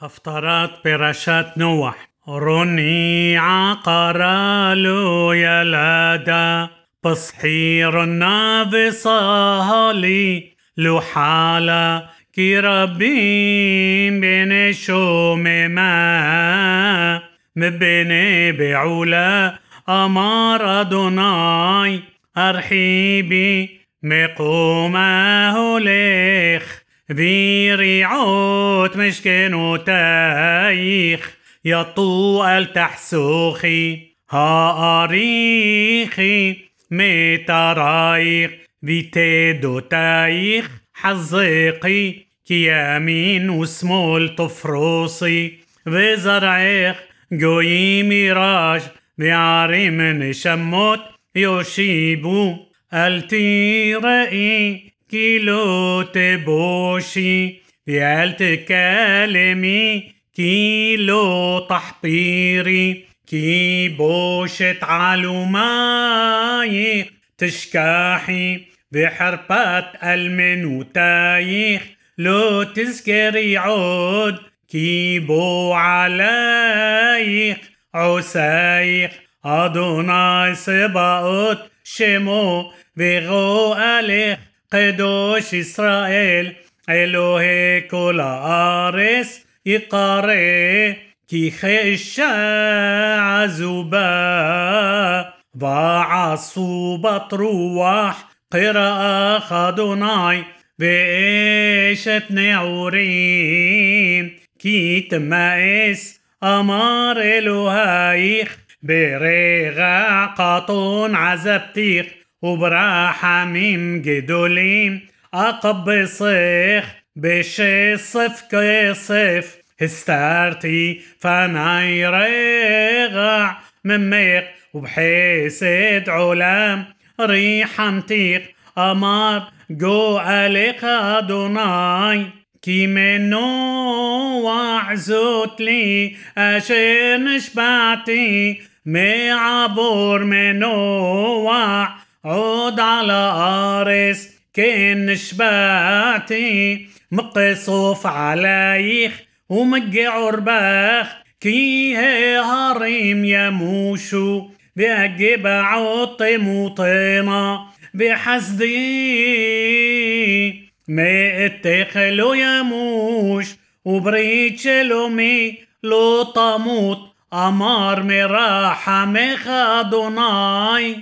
هفترات برشات نوح. روني عقرالو يلادا بصحير نافصة لي لحالة كي ربي بين شومما مبني بعولا أمار أدوناي أرحيبي مقومه ليخ. ذي ريعوت مشكن وتايخ يطو التحسوخي هاريخي مترايخ ذي تيدو تايخ حزيقي كيامين وسمول طفروسي ذي زرعيخ جوي ميراج ذي عريمن شموت يوشيبو ألتي رأي كيلو تبوشي بآلة تكلمي كيلو تحطيري كي بوشة علوماي تشكاحي بحربات المن وتايخ لو تذكر يعود كيبو عليخ عسايخ أدوناي سباوت شمو بغو أليخ قدوش إسرائيل אלוהי כל הארץ יקרא כי חשה עזובה ועשו בת רוח قراءة אדוני ואשת נעורים כי תמאס אמר אלוהיך ברגע קטון עזבתיך وبرحميم جدوليم أقبصيخ بشصف كيصف استارتي فناي ريغع مميق وبحيسد علام ريحمتيق أمار جو أليق أدوناي. وعزوت لي أشير نشبعتي معبور منو وع عود على أرس كن شبعتي مقصوف عليخ ومقع عرباخ. كي هي هريم يموشو بأجيب عطي مطينة بحسدي ما اتخلو يموش وبريتش لومي لو طموت أمار مراحة مخ أدوناي